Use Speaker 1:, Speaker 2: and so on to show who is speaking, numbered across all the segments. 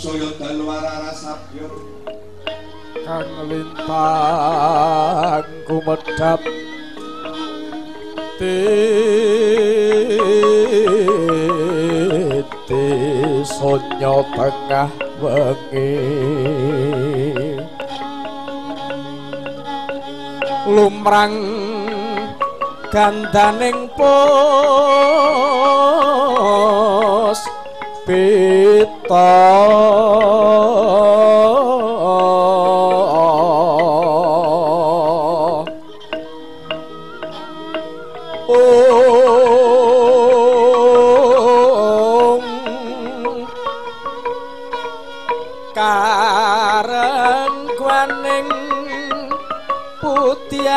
Speaker 1: soyo dalwarara sabya
Speaker 2: kang lintang kumedhap. Te sonyo tengah wengi. Lumrang gandaning pun. Karen Kwaning Putih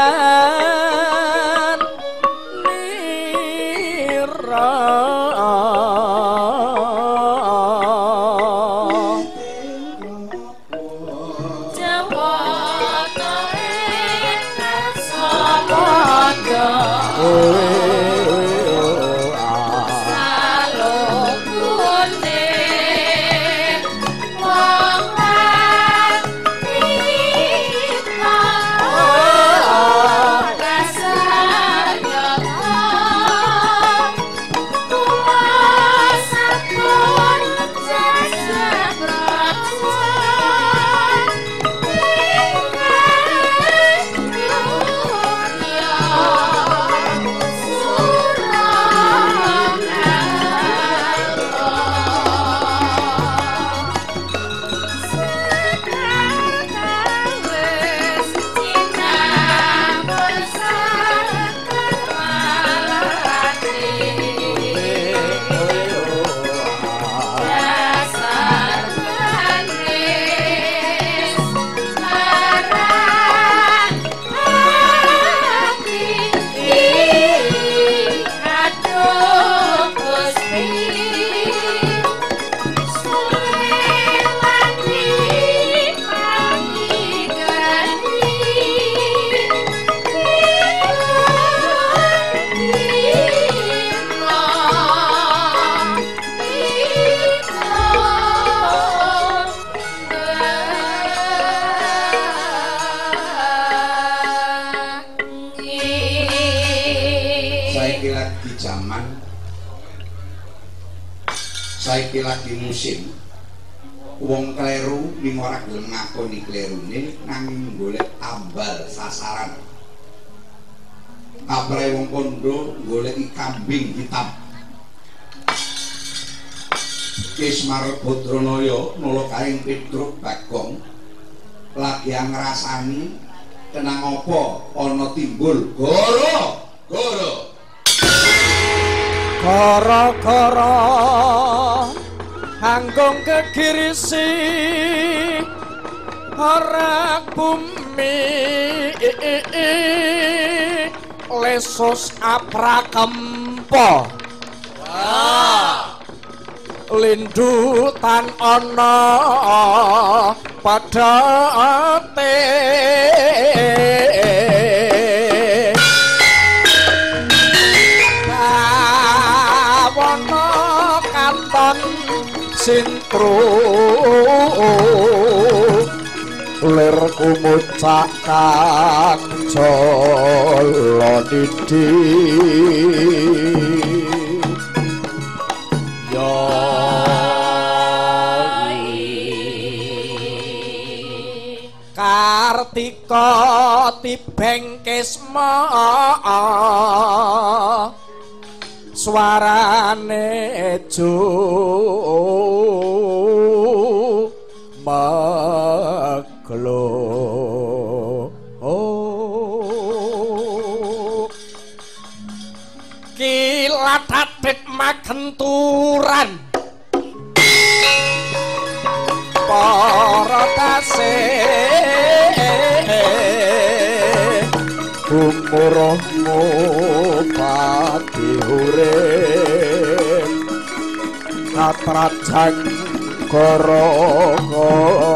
Speaker 1: saiki lagi zaman saiki lagi musim. Wong kleru ning ora gelem ngakoni klerune nanging golek ambal sasaran. Apre wong kondo golek kambing hitam. Kismar Bodronoyo nolok kaing Petruk bagong. Lagi ngrasani tenang apa? Ana timbul goro goro.
Speaker 2: Gara-gara Hanggung kegirisi Ora bumi. Lesus aprakempo. Wah Lindu tan ana padha ate pro. Ler kumucak kacolo didi. Yo kartika tibeng kesma. Suarane jo maglo oh kilat atit magenturan. Para kasih umurmu pati urip katrajan koro-koro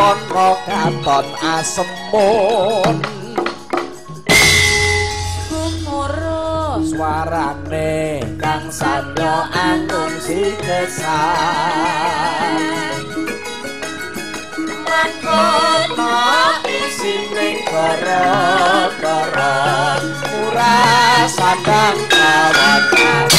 Speaker 2: wana katon asemun
Speaker 3: gumurus.
Speaker 2: Suarane kang sanya anung sikesan. Makono isine gara-gara murah sadang kawan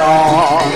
Speaker 2: Oh